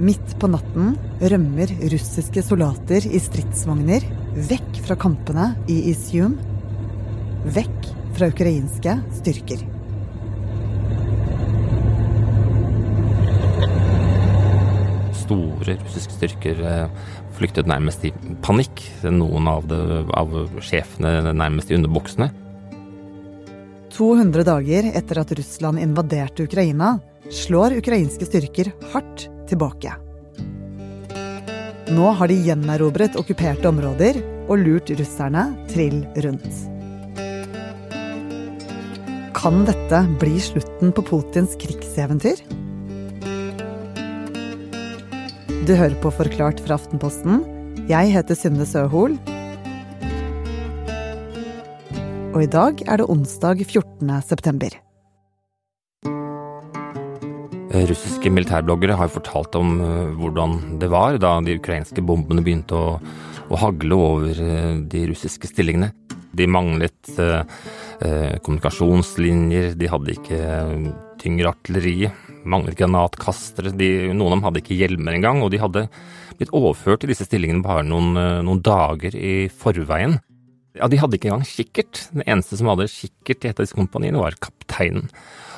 Midt på natten rømmer russiske soldater i stridsvogner vekk fra kampene i Isium. Vekk fra ukrainske styrker. Store russiske styrker eh, flyktet nærmest i panikk. Noen av, det, av sjefene nærmest i underbuksene. 200 dager etter at Russland invaderte Ukraina, slår ukrainske styrker hardt tilbake. Nå har de gjenerobret okkuperte områder og lurt russerne trill rundt. Kan dette bli slutten på Putins krigseventyr? Du hører på Forklart fra Aftenposten. Jeg heter Synne Søhol. Og i dag er det onsdag 14. september. Russiske militærbloggere har fortalt om eh, hvordan det var da de ukrainske bombene begynte å, å hagle over eh, de russiske stillingene. De manglet eh, eh kommunikasjonslinjer, de hadde ikke tyngre artilleri, manglet granatkastere, de, noen av dem hadde ikke hjelmer engang, og de hadde blitt overført til disse stillingene bare noen, noen dager i forveien. Ja, De hadde ikke engang kikkert. Den eneste som hadde kikkert i et av disse kompaniene, var kapteinen.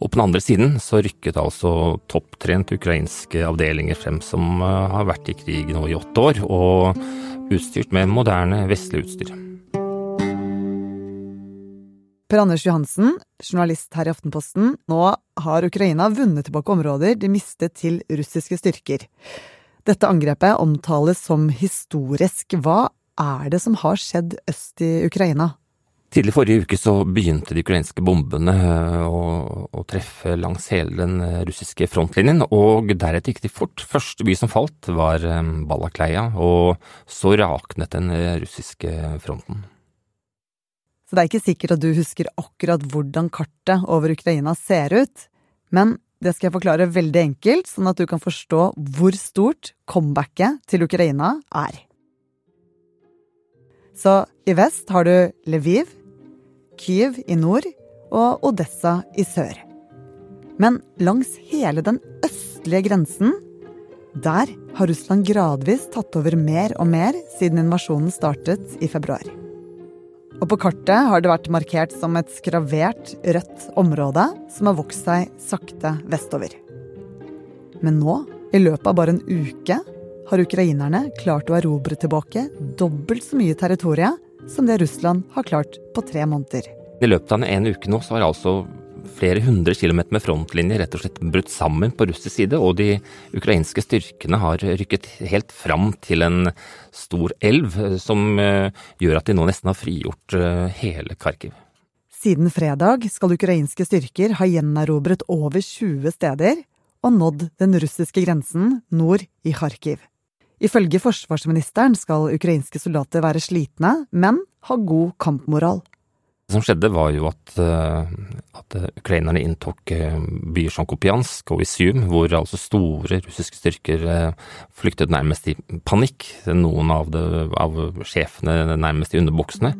Og på den andre siden så rykket altså topptrent ukrainske avdelinger frem som eh, har vært i krig nå i åtte år, og utstyrt med moderne vestlig utstyr. Per Anders Johansen, journalist her i Aftenposten. Nå har Ukraina vunnet tilbake områder de mistet til russiske styrker. Dette angrepet omtales som historisk. Hva er det som har skjedd øst i Ukraina? Tidlig forrige uke så begynte de ukrainske bombene eh, å, å, treffe langs hele den eh, russiske frontlinjen, og deretter gikk de fort. Første by som falt var eh, Balakleia, og så raknet den russiske fronten. Så det er ikke sikkert at du husker akkurat hvordan kartet over Ukraina ser ut, men det skal jeg forklare veldig enkelt, sånn at du kan forstå hvor stort comebacket til Ukraina er. Så i vest har du Lviv, Kyiv i nord og Odessa i sør. Men langs hele den østlige grensen, der har Russland gradvis tatt over mer og mer siden invasjonen startet i februar. Og på kartet har det vært markert som et skravert rødt område som har vokst seg sakte vestover. Men nå, i løpet av bare en uke, har ukrainerne klart å erobre tilbake dobbelt så mye territorium som det Russland har klart på tre måneder. I løpet av en uke nå så har altså flere hundre kilometer med frontlinje rett og slett brutt sammen på russisk side, og de ukrainske styrkene har rykket helt fram til en stor elv, som eh, gjør at de nå nesten har frigjort eh, hele Kharkiv. Siden fredag skal ukrainske styrker ha gjenerobret over 20 steder og nådd den russiske grensen nord i Kharkiv. Ifølge forsvarsministeren skal ukrainske soldater være slitne, men ha god kampmoral. Det som skjedde, var jo at, eh, at ukrainerne inntok eh, byer som Kopiansk og Isium, hvor altså store russiske styrker eh, flyktet nærmest i panikk. Noen av, det, av sjefene nærmest i underbuksene.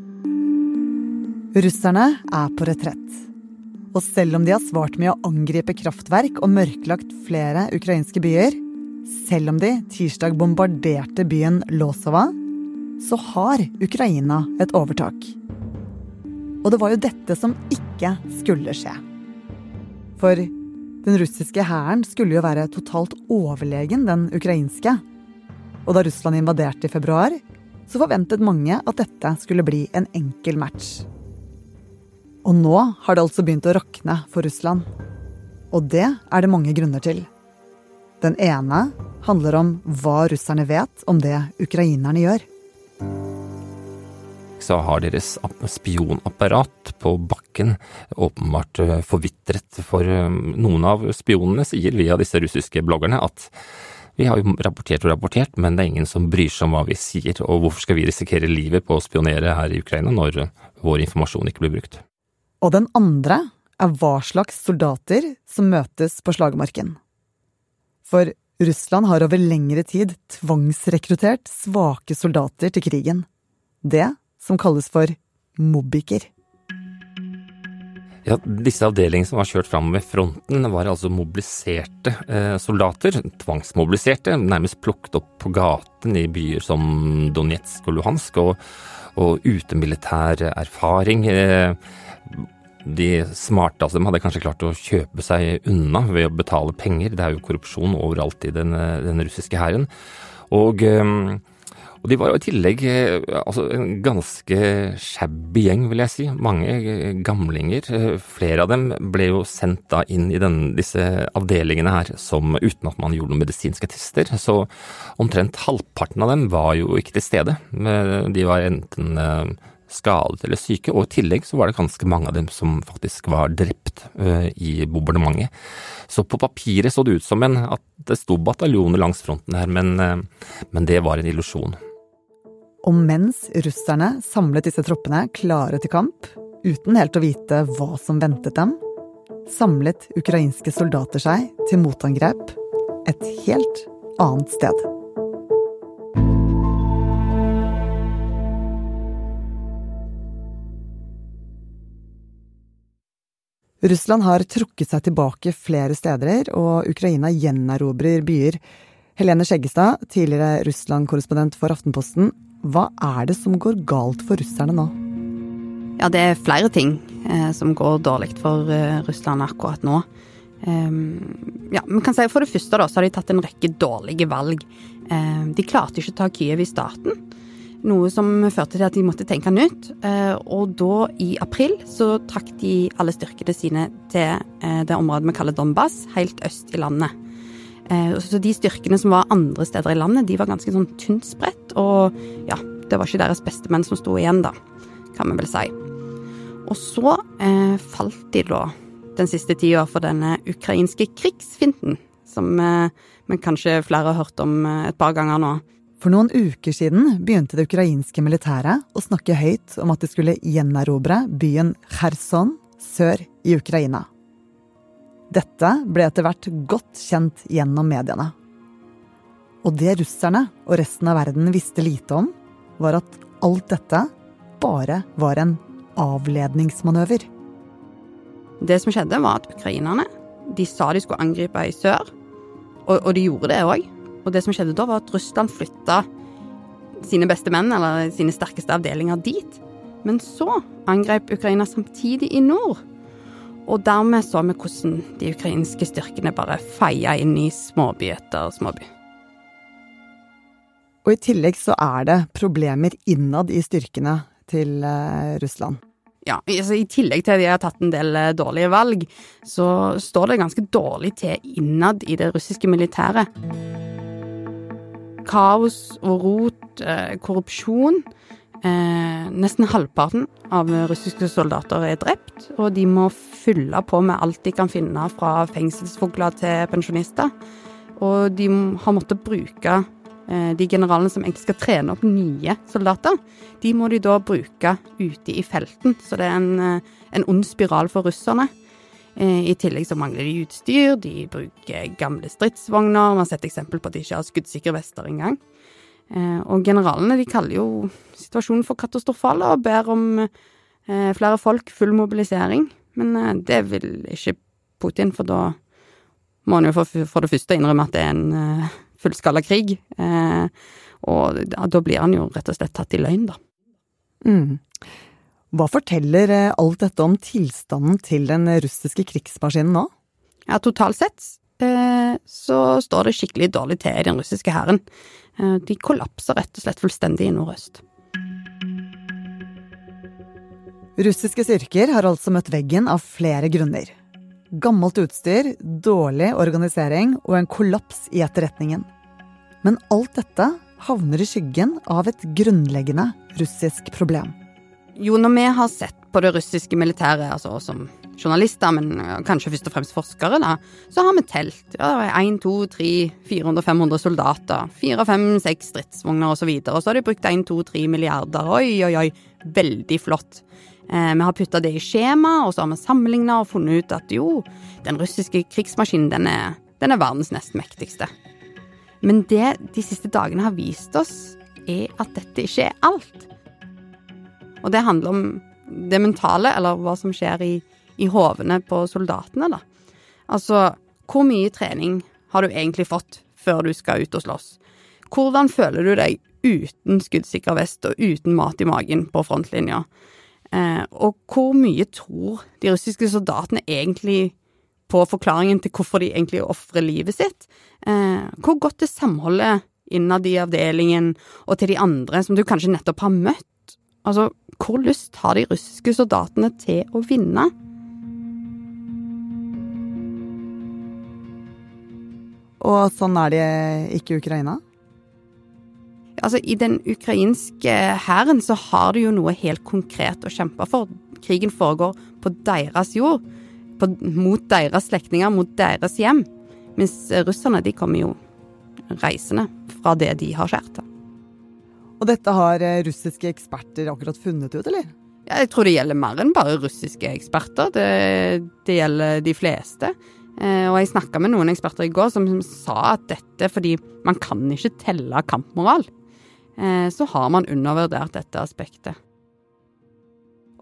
Russerne er på retrett. Og selv om de har svart med å angripe kraftverk og mørklagt flere ukrainske byer, selv om de tirsdag bombarderte byen Losova, så har Ukraina et overtak. Og det var jo dette som ikke skulle skje. For den russiske hæren skulle jo være totalt overlegen den ukrainske. Og da Russland invaderte i februar, så forventet mange at dette skulle bli en enkel match. Og nå har det altså begynt å rakne for Russland. Og det er det mange grunner til. Den ene handler om hva russerne vet om det ukrainerne gjør. Så har deres spionapparat på bakken åpenbart eh, forvitret. For eh, noen av spionene sier via disse russiske bloggerne at vi har jo rapportert og rapportert, men det er ingen som bryr seg om hva vi sier, og hvorfor skal vi risikere livet på å spionere her i Ukraina når vår informasjon ikke blir brukt? Og den andre er hva slags soldater som møtes på slagmarken. For Russland har over lengre tid tvangsrekruttert svake soldater til krigen. Det som kalles for mobbiker. Ja, Disse avdelingene som var kjørt fram ved fronten, var altså mobiliserte eh, soldater. Tvangsmobiliserte, nærmest plukket opp på gaten i byer som Donetsk og Luhansk. Og, og utemilitær erfaring. Eh, de smarte av hadde kanskje klart å kjøpe seg unna ved å betale penger. Det er jo korrupsjon overalt i den, den russiske hæren. Og eh, og de var jo i tillegg eh, altså, en ganske shabby gjeng, vil jeg si. Mange eh, gamlinger. Eh, flere av dem ble jo sendt da inn i den, disse avdelingene her som, uten at man gjorde noen medisinske tester. Så omtrent halvparten av dem var jo ikke til stede. De var enten skadet eller syke, og i tillegg så var det ganske mange av dem som faktisk var drept i bombardementet. Så på papiret så det ut som en, at det sto bataljoner langs fronten her, men, men det var en illusjon. Og mens russerne samlet disse troppene klare til kamp, uten helt å vite hva som ventet dem, samlet ukrainske soldater seg til motangrep et helt annet sted. Russland har trukket seg tilbake flere steder, og Ukraina gjenerobrer byer. Helene Skjeggestad, tidligere Russland-korrespondent for Aftenposten, hva er det som går galt for russerne nå? Ja, det er flere ting eh, som går dårlig for eh, Russland akkurat nå. Um, ja, man kan si For det første da, så har de tatt en rekke dårlige valg. Um, de klarte ikke å ta Kyiv i starten, noe som førte til at de måtte tenke nytt. Uh, og da, i april, så trakk de alle styrkene sine til uh, det området vi kaller Donbas, helt øst i landet. Eh, så de styrkene som var andre steder i landet, de var ganske sånn tynt spredt. Og ja, det var ikke deres beste menn som sto igjen, da, kan vi vel si. Og så eh, falt de da den siste tida for denne ukrainske krigsfinten, som eh, men kanskje flere har hørt om eh, et par ganger nå. For noen uker siden begynte det ukrainske militæret å snakke høyt om at de skulle gjenerobre byen Kherson sør i Ukraina. Dette ble etter hvert godt kjent gjennom mediene. Og det russerne og resten av verden visste lite om, var at alt dette bare var en avledningsmanøver. Det som skjedde, var at ukrainerne de sa de skulle angripe i sør, og, og de gjorde det òg. Og det som skjedde da, var at Russland flytta sine beste menn, eller sine sterkeste avdelinger, dit. Men så angrep Ukraina samtidig i nord. Og dermed så vi hvordan de ukrainske styrkene bare feia inn i småby etter småby. Og i tillegg så er det problemer innad i styrkene til uh, Russland. Ja, altså I tillegg til at de har tatt en del uh, dårlige valg, så står det ganske dårlig til innad i det russiske militæret. Kaos og rot, uh, korrupsjon Eh, nesten halvparten av russiske soldater er drept, og de må fylle på med alt de kan finne fra fengselsfugler til pensjonister. Og de har måttet bruke eh, de generalene som egentlig skal trene opp nye soldater, de må de da bruke ute i felten. Så det er en, eh, en ond spiral for russerne. Eh, I tillegg så mangler de utstyr, de bruker gamle stridsvogner. Vi har sett eksempel på at de ikke har skuddsikre vester engang. Eh, og generalene de kaller jo situasjonen for katastrofal og ber om eh, flere folk, full mobilisering. Men det vil ikke Putin, for da må han jo for, for det første innrømme at det er en fullskala krig. Og da blir han jo rett og slett tatt i løgn, da. Mm. Hva forteller alt dette om tilstanden til den russiske krigsmaskinen nå? Ja, totalt sett så står det skikkelig dårlig til i den russiske hæren. Eh, de kollapser rett og slett fullstendig i nordøst. Russiske styrker har altså møtt veggen av flere grunner. Gammelt utstyr, dårlig organisering og en kollaps i etterretningen. Men alt dette havner i skyggen av et grunnleggende russisk problem. Jo, når vi har sett på det russiske militæret, altså som journalister, men kanskje først og fremst forskere, da, så har vi telt. Ja, 1, 2, 3, 400, 500 soldater. 4, 5, 6 stridsvogner osv. Og, så og så har de brukt 1, 2, 3 milliarder. Oi, oi, oi. Veldig flott. Eh, vi har putta det i skjema, og så har vi sammenligna og funnet ut at jo, den russiske krigsmaskinen, den er, den er verdens nest mektigste. Men det de siste dagene har vist oss, er at dette ikke er alt. Og det handler om det mentale, eller hva som skjer i i hovene på soldatene, da. Altså, hvor mye trening har du egentlig fått før du skal ut og slåss? Hvordan føler du deg uten skuddsikker vest og uten mat i magen på frontlinja? Eh, og hvor mye tror de russiske soldatene egentlig på forklaringen til hvorfor de egentlig ofrer livet sitt? Eh, hvor godt er samholdet innad i avdelingen og til de andre som du kanskje nettopp har møtt? Altså, hvor lyst har de russiske soldatene til å vinne? Og sånn er det ikke i Ukraina? Altså, I den ukrainske hæren så har de jo noe helt konkret å kjempe for. Krigen foregår på deres jord, på, mot deres slektninger, mot deres hjem. Mens russerne de kommer jo reisende fra det de har skåret. Og dette har eh, russiske eksperter akkurat funnet ut, eller? Jeg tror det gjelder mer enn bare russiske eksperter. Det, det gjelder de fleste. Eh, og jeg snakka med noen eksperter i går som, som sa at dette fordi man kan ikke telle kampmoral. Eh, så har man undervurdert dette aspektet.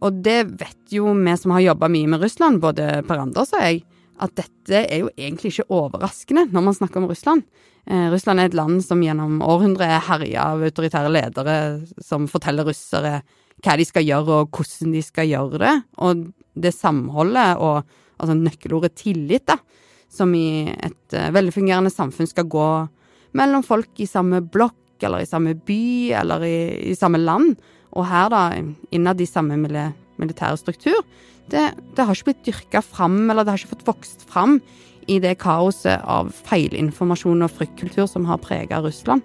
Og det vet jo vi som har jobba mye med Russland, både Per Anders og jeg, at dette er jo egentlig ikke overraskende når man snakker om Russland. Eh, Russland er et land som gjennom århundrer er herja av autoritære ledere som forteller russere hva de skal gjøre og hvordan de skal gjøre det. Og det samholdet og altså nøkkelordet tillit, da, som i et uh, velfungerende samfunn skal gå mellom folk i samme blokk eller i samme by eller i, i samme land. Og her, da, innad i samme militære struktur. Det, det har ikke blitt dyrka fram, eller det har ikke fått vokst fram i det kaoset av feilinformasjon og fryktkultur som har prega Russland.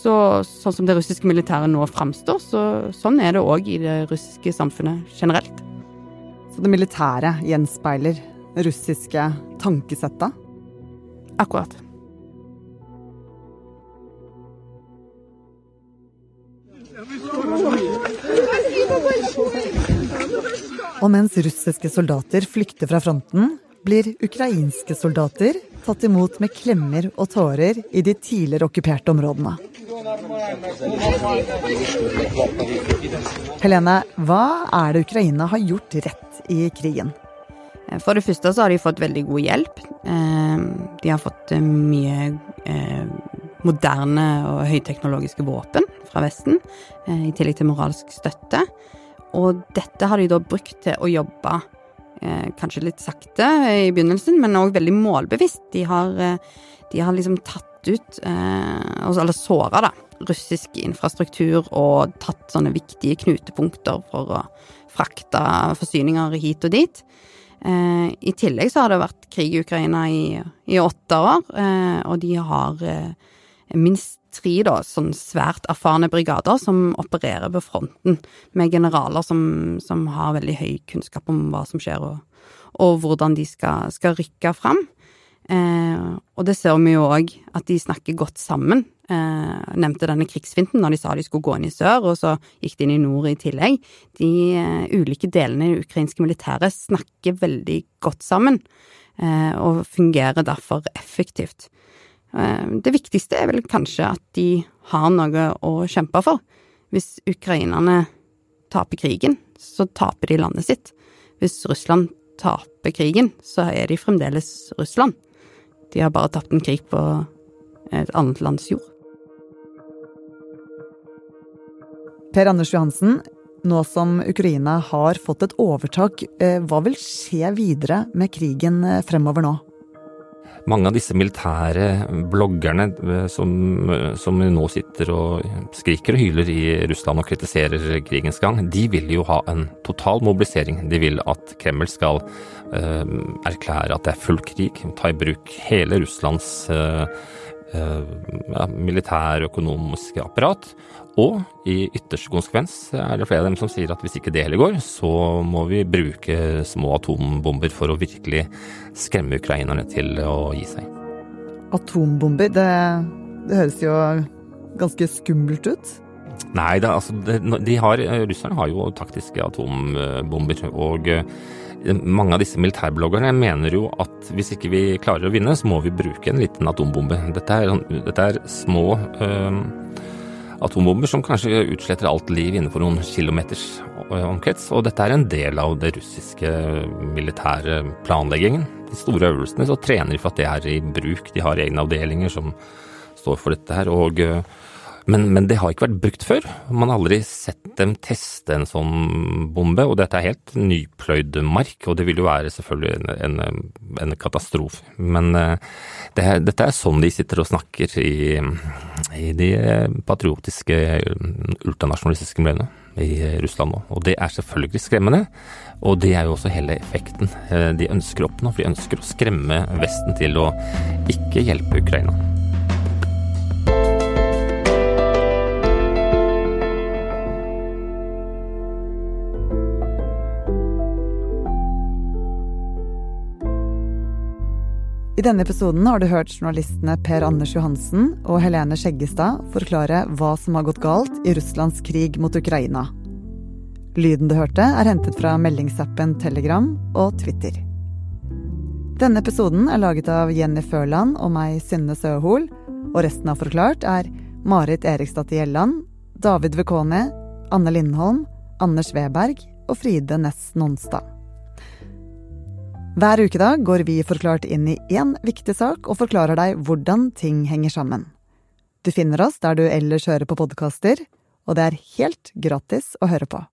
Så, sånn som det russiske militæret nå framstår, så sånn er det òg i det russiske samfunnet generelt. Så det militære gjenspeiler russiske tankesettet? Akkurat. Og mens russiske soldater flykter fra fronten, blir ukrainske soldater tatt imot med klemmer og tårer i de tidligere okkuperte områdene. Helene, hva er det Ukraina har gjort rett i krigen? For det første så har de fått veldig god hjelp. Eh, de har fått eh, mye eh, moderne og høyteknologiske våpen fra Vesten, i tillegg til moralsk støtte. Og dette har de da brukt til å jobbe kanskje litt sakte i begynnelsen, men òg veldig målbevisst. De har, de har liksom tatt ut, eller såra, da, russisk infrastruktur og tatt sånne viktige knutepunkter for å frakte forsyninger hit og dit. Eh, I tillegg så har det vært krig i Ukraina i, i åtte år, eh, og de har eh, minst tre da, sånn svært erfarne brigader som opererer ved fronten, med generaler som, som har veldig høy kunnskap om hva som skjer, og, og hvordan de skal, skal rykke fram. Eh, og det ser vi jo òg, at de snakker godt sammen. Eh, nevnte denne krigsfinten når de sa de skulle gå inn i sør, og så gikk de inn i nord i tillegg. De eh, ulike delene i det ukrainske militæret snakker veldig godt sammen, eh, og fungerer derfor effektivt. Eh, det viktigste er vel kanskje at de har noe å kjempe for. Hvis ukrainerne taper krigen, så taper de landet sitt. Hvis Russland taper krigen, så er de fremdeles Russland. De har bare tapt en krig på et annet lands jord. Per Anders Johansen, nå som Ukraina har fått et overtak, eh, hva vil skje videre med krigen eh, fremover nå? Mange av disse militære bloggerne eh, som, som, nå sitter og skriker og hyler i Russland og kritiserer krigens gang, de vil jo ha en total mobilisering. De vil at Kreml skal uh, erklære at det er full krig, ta i bruk hele Russlands uh, ja, militærøkonomiske apparat. Og i ytterste konsekvens er det flere av dem som sier at hvis ikke det heller går, så må vi bruke små atombomber for å virkelig skremme ukrainerne til å gi seg. Atombomber, det, det høres jo ganske skummelt ut? Nei det, altså de har, russerne har jo taktiske atombomber. og eh, mange av disse militærbloggerne mener jo at hvis ikke vi klarer å vinne, så må vi bruke en liten atombombe. Dette er, sånn, dette er små øh, atombomber som kanskje utsletter alt liv innenfor noen kilometers omkrets, og dette er en del av det russiske militære planleggingen. De store øvelsene så trener de for at det er i bruk. De har egne avdelinger som står for dette her. og men, men, det har ikke vært brukt før. Man har aldri sett dem teste en sånn bombe. Og dette er helt nypløyd mark, og det vil jo være selvfølgelig en, en, en katastrofe. Men det, dette er sånn de sitter og snakker i, i de patriotiske ultranasjonalistiske miljøene i Russland nå. Og det er selvfølgelig skremmende. Og det er jo også hele effekten de ønsker å oppnå. For de ønsker å skremme Vesten til å ikke hjelpe Ukraina. I denne episoden har du hørt journalistene Per Anders Johansen og Helene Skjeggestad forklare hva som har gått galt i Russlands krig mot Ukraina. Lyden du hørte, er hentet fra meldingsappen Telegram og Twitter. Denne episoden er laget av Jenny Førland og meg, Synne Søhol, og resten av Forklart er Marit Eriksdatter Gjelland, David Vekone, Anne Lindholm, Anders Weberg og Fride Næss Nonstad. Hver ukedag går vi forklart inn i én viktig sak og forklarer deg hvordan ting henger sammen. Du finner oss der du ellers hører på podkaster, og det er helt gratis å høre på.